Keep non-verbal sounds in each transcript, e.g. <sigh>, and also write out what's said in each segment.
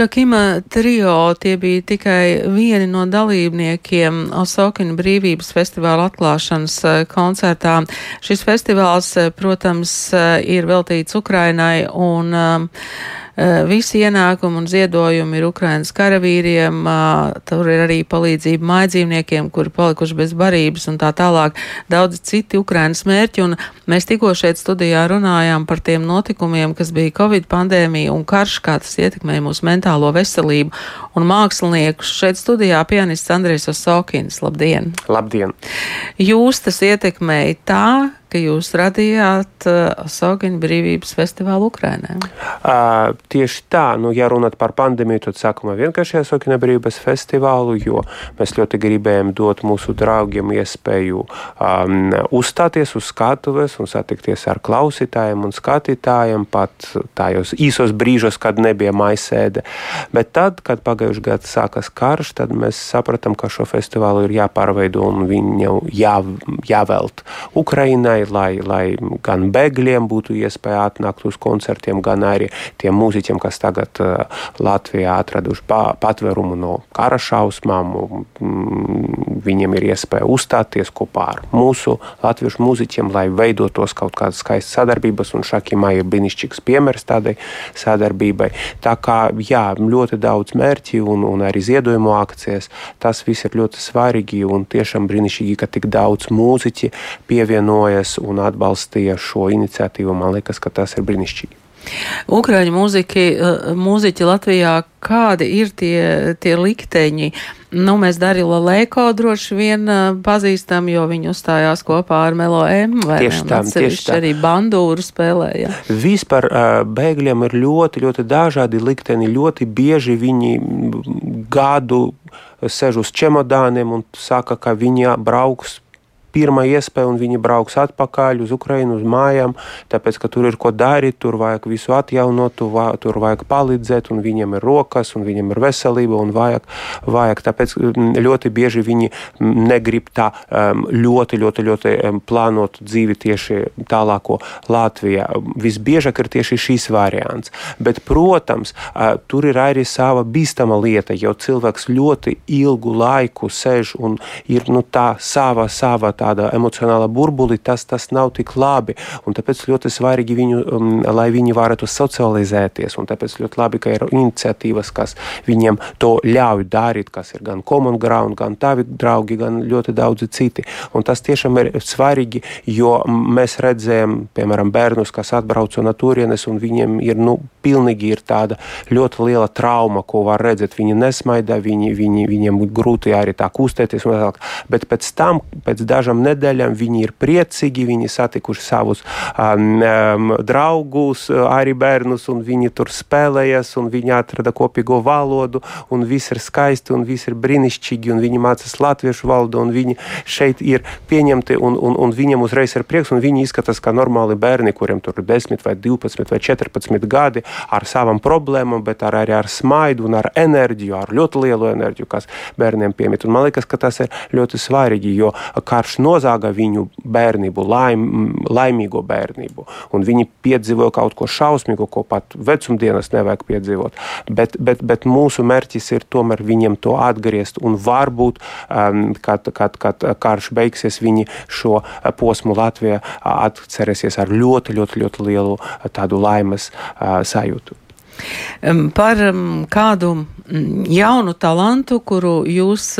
Šakima trio tie bija tikai vieni no dalībniekiem Osokina brīvības festivāla atklāšanas koncertā. Šis festivāls, protams, ir veltīts Ukrainai un um, Eh, visi ienākumi un ziedojumi ir Ukrainas karavīriem, tur ir arī palīdzība mājdzīvniekiem, kuri palikuši bez barības un tā tālāk. Daudz citi Ukrainas mērķi, un mēs tikko šeit studijā runājām par tiem notikumiem, kas bija Covid pandēmija un karš, kā tas ietekmēja mūsu mentālo veselību un māksliniekus. Šeit studijā pianists Andrejs Osokins. Labdien! Labdien! Jūs tas ietekmēja tā, ka jūs radījāt uh, Sogina brīvības festivālu Ukrainā? Uh, tieši tā, nu, ja runāt par pandēmiju, tad sākumā vienkārši Sogina brīvības festivālu, jo mēs ļoti gribējām dot mūsu draugiem iespēju um, uzstāties uz skatuves un satikties ar klausītājiem un skatītājiem pat tajos īsos brīžos, kad nebija maisēde. Bet tad, kad pagājušajā gadā sākas karš, tad mēs sapratām, ka šo festivālu ir jāpārveido un viņu jā, jāvelt Ukrainai lai, lai, lai gan bēgļiem būtu iespēja atnākt uz koncertiem, gan arī tiem mūziķiem, kas tagad uh, Latvijā atraduši pa, patvērumu no kara šausmām. Mm, viņiem ir iespēja uzstāties kopā ar mūsu latviešu mūziķiem, lai veidotos kaut kādas skaistas sadarbības, un Šakimā ir brīnišķīgs piemērs tādai sadarbībai. Tā kā jā, ļoti daudz mērķi un, un arī ziedojumu akcijas, tas viss ir ļoti svarīgi un tiešām brīnišķīgi, ka tik daudz mūziķi pievienojas intervēs un atbalstīja šo iniciatīvu. Man liekas, ka tas ir brīnišķīgi. Ukraiņu mūziķi, eh, mūziķi Latvijā, kādi ir tie, tie likteņi? Nu, mēs Darīla Lēko droši vien uh, pazīstam, jo viņi uzstājās kopā ar Melo M. Tieši tā, tieši tā. arī bandūru spēlēja. Vispār uh, bēgļiem ir ļoti, ļoti dažādi likteni. Ļoti bieži viņi gadu sēž uz čemodāniem un saka, ka viņi brauks pirmā iespēja, un viņi brauks atpakaļ uz Ukrajinu, uz mājām, tāpēc, ka tur ir ko darīt, tur vajag visu atjaunot, tur vajag palīdzēt, un viņiem ir rokas, un viņiem ir veselība, un vajag, vajag. Tāpēc ļoti bieži viņi negrib tā ļoti, ļoti, ļoti plānot dzīvi tieši tālāko Latvijā. Visbiežāk ir tieši šīs variants. Bet, protams, tur ir arī sava bīstama lieta, jo cilvēks ļoti ilgu laiku sēž un ir nu, tā sava, sava tāda emocionāla burbuli, tas, tas nav tik labi. Un tāpēc ļoti svarīgi viņu, um, lai viņi varētu socializēties. Un tāpēc ļoti labi, ka ir iniciatīvas, kas viņiem to ļauj darīt, kas ir gan Common Ground, gan tavi draugi, gan ļoti daudzi citi. Un tas tiešām ir svarīgi, jo mēs redzējām, piemēram, bērnus, kas atbrauca no turienes, un viņiem ir nu, pilnīgi ir tāda ļoti liela trauma, ko var redzēt. Viņi nesmaida, viņi, viņi, viņiem grūti arī tā kustēties. Bet pēc tam, pēc dažām dažām nedēļām viņi ir priecīgi, viņi satikuši savus um, um, draugus, arī bērnus, un viņi tur spēlējas, un viņi atrada kopīgo valodu, un viss ir skaisti, un viss ir brīnišķīgi, un viņi mācās latviešu valodu, un viņi šeit ir pieņemti, un, un, un viņiem uzreiz ir prieks, un viņi izskatās kā normāli bērni, kuriem tur ir 10 vai 12 vai 14 gadi ar savām problēmām, bet ar, arī ar smaidu un ar enerģiju, ar ļoti lielu enerģiju, kas bērniem piemīt. Un man liekas, ka tas ir ļoti svarīgi, jo karš nozāga viņu bērnību, laim, laimīgo bērnību. Un viņi piedzīvoja kaut ko šausmīgu, ko pat vecumdienas nevajag piedzīvot. Bet, bet, bet mūsu mērķis ir tomēr viņiem to atgriezt. Un varbūt, um, kad, kad, kad karš beigsies, viņi šo posmu Latvijā atcerēsies ar ļoti, ļoti, ļoti lielu tādu laimes uh, sajūtu. Par kādu jaunu talantu, kuru jūs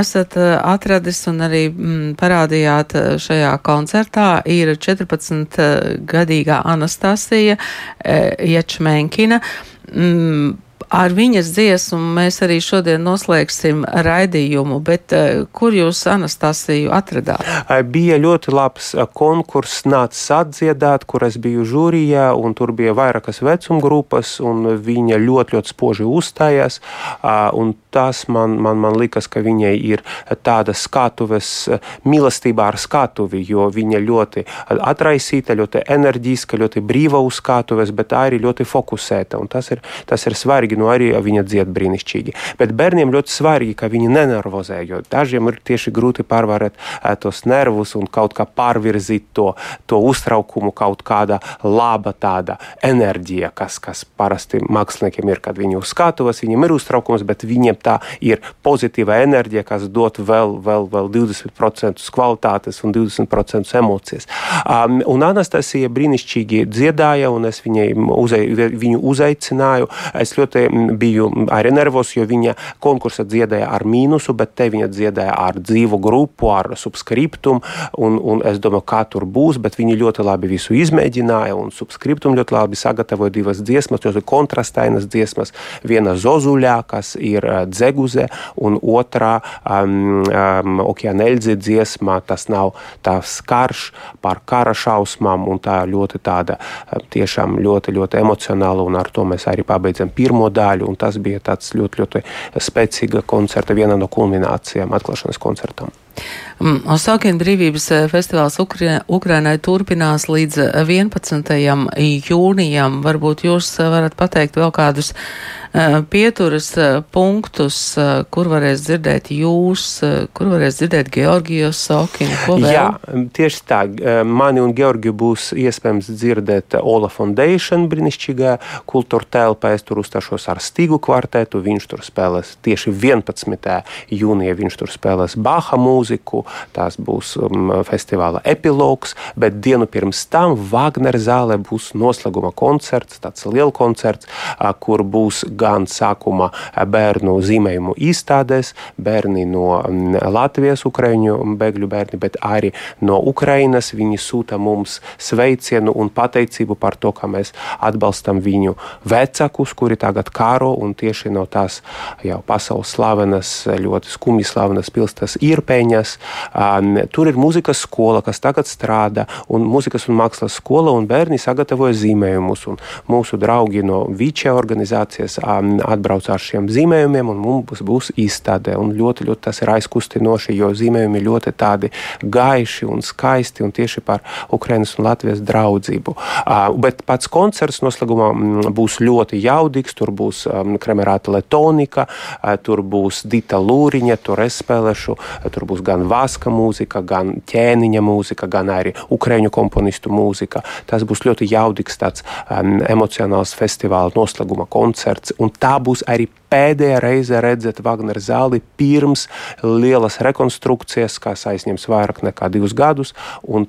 esat atradis un arī mm, parādījāt šajā koncertā, ir 14-gadīgā Anastasija Ječmenkina. Mm, ar viņas dziesmu mēs arī šodien noslēgsim raidījumu, bet kur jūs Anastasiju atradāt? Bija ļoti labs konkurss, nāca atdziedāt, kur es biju žūrijā, un tur bija vairākas vecuma grupas, un viņa ļoti, ļoti spoži uzstājās, tas man, man, man likas, ka viņai ir tāda skatuves mīlestībā ar skatuvi, jo viņa ļoti atraisīta, ļoti enerģiska, ļoti brīva uz skatuves, bet tā arī ļoti fokusēta. Tas ir, tas ir svarīgi, nu arī viņa dzied brīnišķīgi. Bet bērniem ļoti svarīgi, ka viņi nenervozē, jo dažiem ir tieši grūti pārvarēt tos nervus un kaut kā pārvirzīt to, to uztraukumu kaut kāda laba tāda enerģija, kas, kas parasti māksliniekiem ir, kad viņi uz skatuves, viņiem ir uztraukums, bet viņiem tā ir pozitīva enerģija, kas dod vēl, vēl, vēl 20% kvalitātes un 20% emocijas. Um, un Anastasija brīnišķīgi dziedāja, un es viņai uzai, viņu uzaicināju. Es ļoti biju arī nervos, jo viņa konkursa dziedāja ar mīnusu, bet te viņa dziedāja ar dzīvu grupu, ar subskriptumu, un, un es domāju, kā tur būs, bet viņi ļoti labi visu izmēģināja, un subskriptumu ļoti labi sagatavoja divas dziesmas, ļoti kontrastainas dziesmas. Viena zozuļā, kas ir Dzeguze, un otrā um, um, Okeāneļdzi dziesmā. Tas nav tās karš par kara šausmām, un tā ļoti tāda tiešām ļoti, ļoti emocionāla, un ar to mēs arī pabeidzam pirmo daļu, un tas bija tāds ļoti, ļoti spēcīga koncerta, viena no kulminācijām atklāšanas koncertam. Mm, Osākina brīvības festivāls Ukrainai turpinās līdz 11. jūnijam. Varbūt jūs varat pateikt vēl kādus Eh, pieturas eh, punktus, eh, kur varēs dzirdēt jūs, kur varēs dzirdēt Georgiju Sokinu. Jā, tieši tā. Mani un Georgiju būs iespējams dzirdēt Ola Foundation brīnišķīgā kultūra telpā. Es tur uzstāšos ar Stīgu kvartetu. Viņš tur spēlēs tieši 11. jūnijā. Viņš tur spēlēs Baha mūziku. Tas būs um, festivāla epilogs, bet dienu pirms tam Wagner zālē būs noslēguma koncerts, tāds liels koncerts, kur būs gan sākuma bērnu zīmējumu izstādēs, bērni no mm, Latvijas, Ukraiņu bēgļu bērni, bet arī no Ukrainas. Viņi sūta mums sveicienu un pateicību par to, ka mēs atbalstam viņu vecākus, kuri tagad karo un tieši no tās jau pasaules slavenas, ļoti skumji slavenas pilsētas Irpeņas. Tur ir mūzikas skola, kas tagad strādā, un mūzikas un mākslas skola, un bērni sagatavoja zīmējumus. Mūsu draugi no Viča organizācijas atbrauc ar šiem zīmējumiem, un mums būs izstāde. Un ļoti, ļoti tas ir aizkustinoši, jo zīmējumi ļoti tādi gaiši un skaisti un tieši par Ukrainas un Latvijas draudzību. Bet pats koncerts noslēgumā būs ļoti jaudīgs. Tur būs Kremerāta Letonika, tur būs Dita Lūriņa, tur es spēlēšu, tur būs gan Vaska mūzika, gan ķēniņa mūzika, gan arī Ukraiņu komponistu mūzika. Tas būs ļoti jaudīgs tāds um, emocionāls festivāla noslēguma koncerts un tā būs arī pēdējā reize redzēt Wagner zāli pirms lielas rekonstrukcijas, kas aizņems vairāk nekā divus gadus.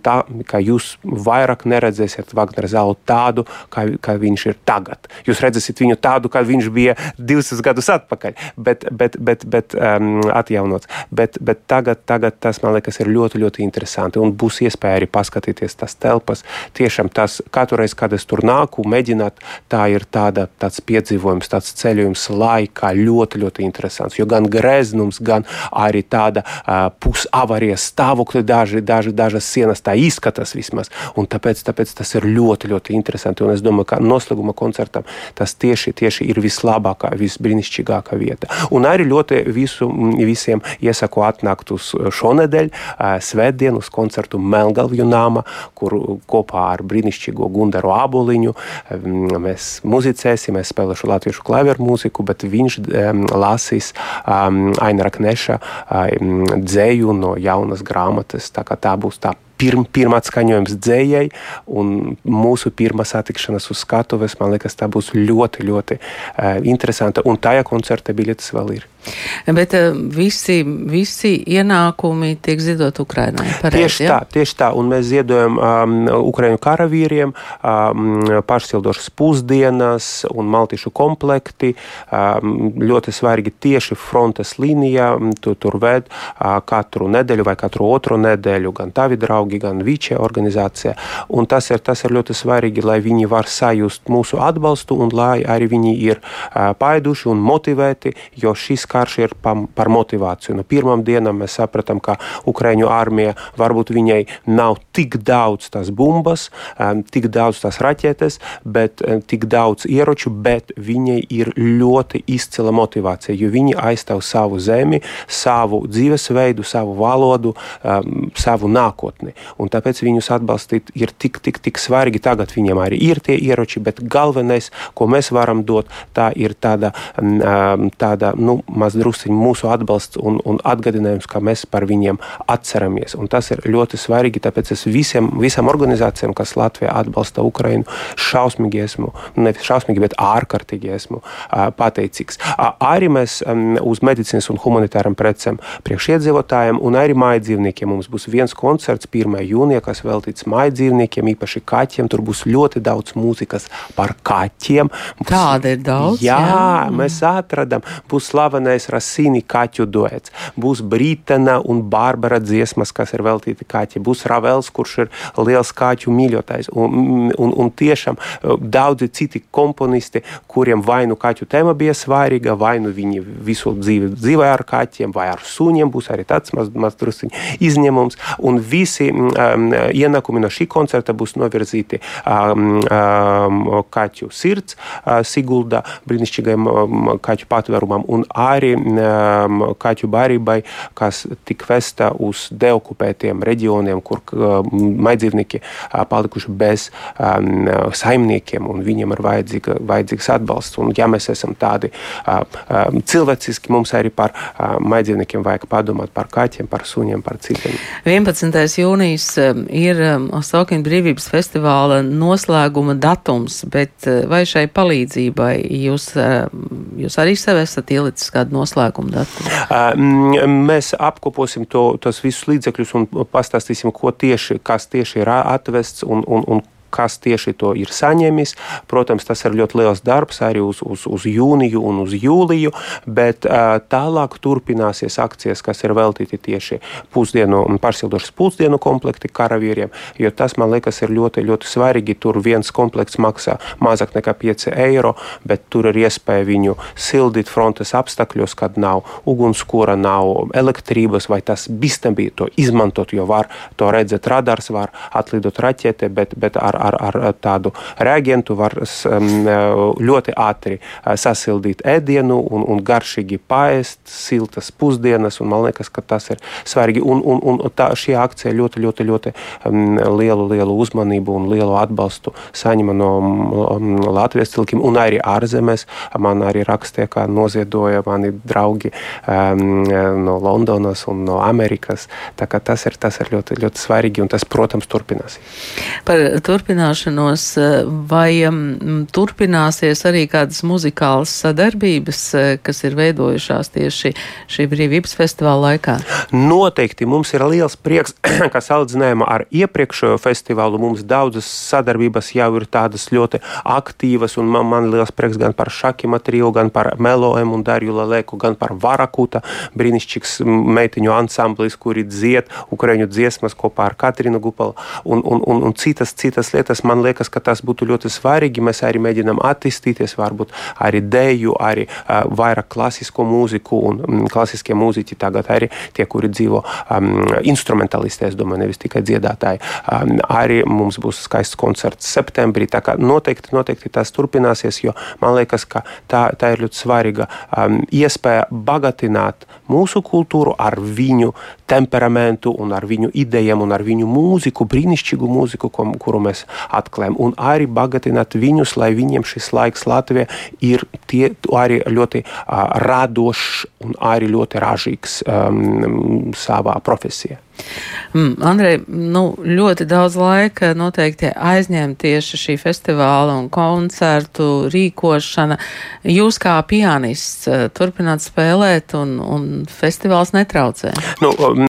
Tā, ka jūs vairāk neredzēsiet Wagner zāli tādu, kā, kā viņš ir tagad. Jūs redzēsiet viņu tādu, kā viņš bija divus gadus atpakaļ, bet, bet, bet, bet um, atjaunots. Bet, bet tagad, tagad tas man liekas ir ļoti, ļoti interesanti un būs iespēja arī paskatīties tas telpas. Tiešām tas katru reizi, kad es tur nāku, mēģināt, tā ir tāda, tāds piedzīvojums, tāds ceļojums laikā ļoti, ļoti interesants. Jo gan greznums, gan arī tāda uh, pusavarijas stāvokļa, daži, daži, dažas sienas tā izskatās vismaz. Un tāpēc, tāpēc tas ir ļoti, ļoti interesanti. Un es domāju, ka noslēguma koncertam tas tieši, tieši ir vislabākā, visbrīnišķīgākā vieta. Un arī ļoti visu, visiem iesaku atnākt uz šonedēļ, uh, svētdienu uz koncertu Melngalvju nāma, kur kopā ar brīnišķīgo Gundaru Aboliņu mēs muzicēsim, es spēlēšu latviešu klaveru mūziku, bet viņš lasīs Aina Rakneša dzēju no jaunas grāmatas. Tā, tā būs tā pirm, pirmā skaņojums dzējai, un mūsu pirmā satikšanās uz skatuves, man liekas, tā būs ļoti, ļoti uh, interesanta. Un tajā koncerta biļetes vēl ir. Bet uh, visi, visi ienākumi tiek ziedot Ukrainai. Pareiz, tieši ja? tā, tieši tā. Un mēs ziedojam um, Ukraiņu karavīriem um, pašsildošas pusdienas un maltīšu komplekti. Um, ļoti svarīgi tieši frontes līnijā. Tu, tur ved uh, katru nedēļu vai katru otru nedēļu gan tavi draugi gan Vīčē organizācija. Un tas ir, tas ir ļoti svarīgi, lai viņi var sajust mūsu atbalstu un lai arī viņi ir uh, paiduši un motivēti, jo šis karš ir pa, par motivāciju. No pirmām dienām mēs sapratām, ka Ukraiņu armija varbūt viņai nav tik daudz tās bumbas, um, tik daudz tās raķetes, bet tik daudz ieroču, bet viņai ir ļoti izcila motivācija, jo viņi aizstāv savu zemi, savu dzīvesveidu, savu valodu, savu nākotni. Un tāpēc viņus atbalstīt ir tik, tik, tik svarīgi. Tagad viņiem arī ir tie ieroči, bet galvenais, ko mēs varam dot, tā ir tāda, tāda nu, mazdrusciņa mūsu atbalsts un, un atgādinājums, ka mēs par viņiem atceramies. Un tas ir ļoti svarīgi, tāpēc es visiem, visam organizācijām, kas Latvijā atbalsta Ukrainu, šausmīgi esmu, nevis šausmīgi, bet ārkārtīgi esmu pateicīgs. Arī mēs uz medicīnas un humanitāram precēm priekšiedzīvotājiem un arī mājdzīvniekiem mums būs viens koncerts 1. jūnijā, kas veltīts mājdzīvniekiem, īpaši kaķiem. Tur būs ļoti daudz mūzikas par kaķiem. Būs, Tāda ir daudz. Jā, jā. mēs atradām, būs slavenais Rasīni kaķu duets, būs Brītena un Bārbara dziesmas, kas ir veltīti kaķiem, būs Ravels, kurš ir liels kaķu mīļotājs, un, un, un tiešām uh, daudzi citi komponisti, kuriem vai nu kaķu tēma bija svarīga, vai nu viņi visu dzīvi dzīvoja ar kaķiem, vai ar suņiem, būs arī tāds maz, maz drusciņ izņēmums, un visi um, ienākumi no šī koncerta būs novirzīti um, um, kaķu sirds, uh, Sigulda brīnišķīgajam um, kaķu patvērumam un arī um, kaķu barībai, kas tik vesta uz deokupētiem reģioniem, kur um, maidzīvnieki uh, palikuši bez um, saimniekiem un viņiem ir vajadzīga, vajadzīgs atbalsts. Un, ja mēs esam tādi uh, um, cilvēciski, mums arī par uh, maidzīvniekiem vajag padomāt par kaķiem, par suņiem, par citiem. 11. jūnijas um, ir um, Osokina brīvības festivāla noslēguma datums, bet uh, vai šai palīdzībai jūs, jūs arī sev esat ielicis kādu noslēgumu datumu? Mēs apkoposim to, tos visus līdzekļus un pastāstīsim, tieši, kas tieši ir atvests un, un, un kas tieši to ir saņēmis. Protams, tas ir ļoti liels darbs arī uz, uz, uz jūniju un uz jūliju, bet uh, tālāk turpināsies akcijas, kas ir veltīti tieši pusdienu un pārsildošas pusdienu komplekti karavīriem, jo tas, man liekas, ir ļoti, ļoti svarīgi. Tur viens komplekts maksā mazāk nekā 5 eiro, bet tur ir iespēja viņu sildīt frontes apstākļos, kad nav ugunskura, nav elektrības, vai tas bīstami to izmantot, jo var to redzēt radars, var atlidot raķete, bet, bet ar ar, ar tādu reagentu var ļoti ātri eh, sasildīt ēdienu un, un garšīgi paēst, siltas pusdienas. Man liekas, ka tas ir svarīgi. Un, un, un tā, šī akcija ļoti, ļoti, ļoti lielu, lielu uzmanību un lielu atbalstu saņem no Latvijas cilvēkiem un arī ārzemēs. Man arī rakstīja, kā noziedoja mani draugi um, no Londonas un no Amerikas. Tas ir, tas ir ļoti, ļoti svarīgi un tas, protams, turpinās. Par turpinājumu turpināšanos, eh, vai um, turpināsies arī kādas muzikālas sadarbības, eh, kas ir veidojušās tieši šī brīvības festivāla laikā? Noteikti mums ir liels prieks, <clears throat> ka salīdzinājumā ar iepriekšējo festivālu mums daudzas sadarbības jau ir tādas ļoti aktīvas, un man, man liels prieks gan par Šakima trio, gan par Meloem un Darju Laleku, gan par Varakuta, brīnišķīgs meitiņu ansamblis, kuri dzied ukraiņu dziesmas kopā ar Katrinu Gupalu un, un, un, un citas, citas lietas lietas, man liekas, ka tas būtu ļoti svarīgi. Mēs arī mēģinām attīstīties, varbūt arī dēļu, arī uh, vairāk klasisko mūziku un um, klasiskie mūziķi tagad arī tie, kuri dzīvo um, instrumentalisti, es domāju, nevis tikai dziedātāji. Um, arī mums būs skaists koncerts septembrī. Tā kā noteikti, noteikti tas turpināsies, jo man liekas, ka tā, tā ir ļoti svarīga um, iespēja bagātināt mūsu kultūru ar viņu temperamentu un ar viņu idejām un ar viņu mūziku, brīnišķīgu mūziku, ko, kuru mēs atklājam, un arī bagātināt viņus, lai viņiem šis laiks Latvijā ir tie, arī ļoti uh, radošs un arī ļoti ražīgs um, savā profesijā. Mm, Andrej, nu, ļoti daudz laika noteikti aizņem tieši šī festivāla un koncertu rīkošana. Jūs kā pianists turpināt spēlēt un, un festivāls netraucē? Nu,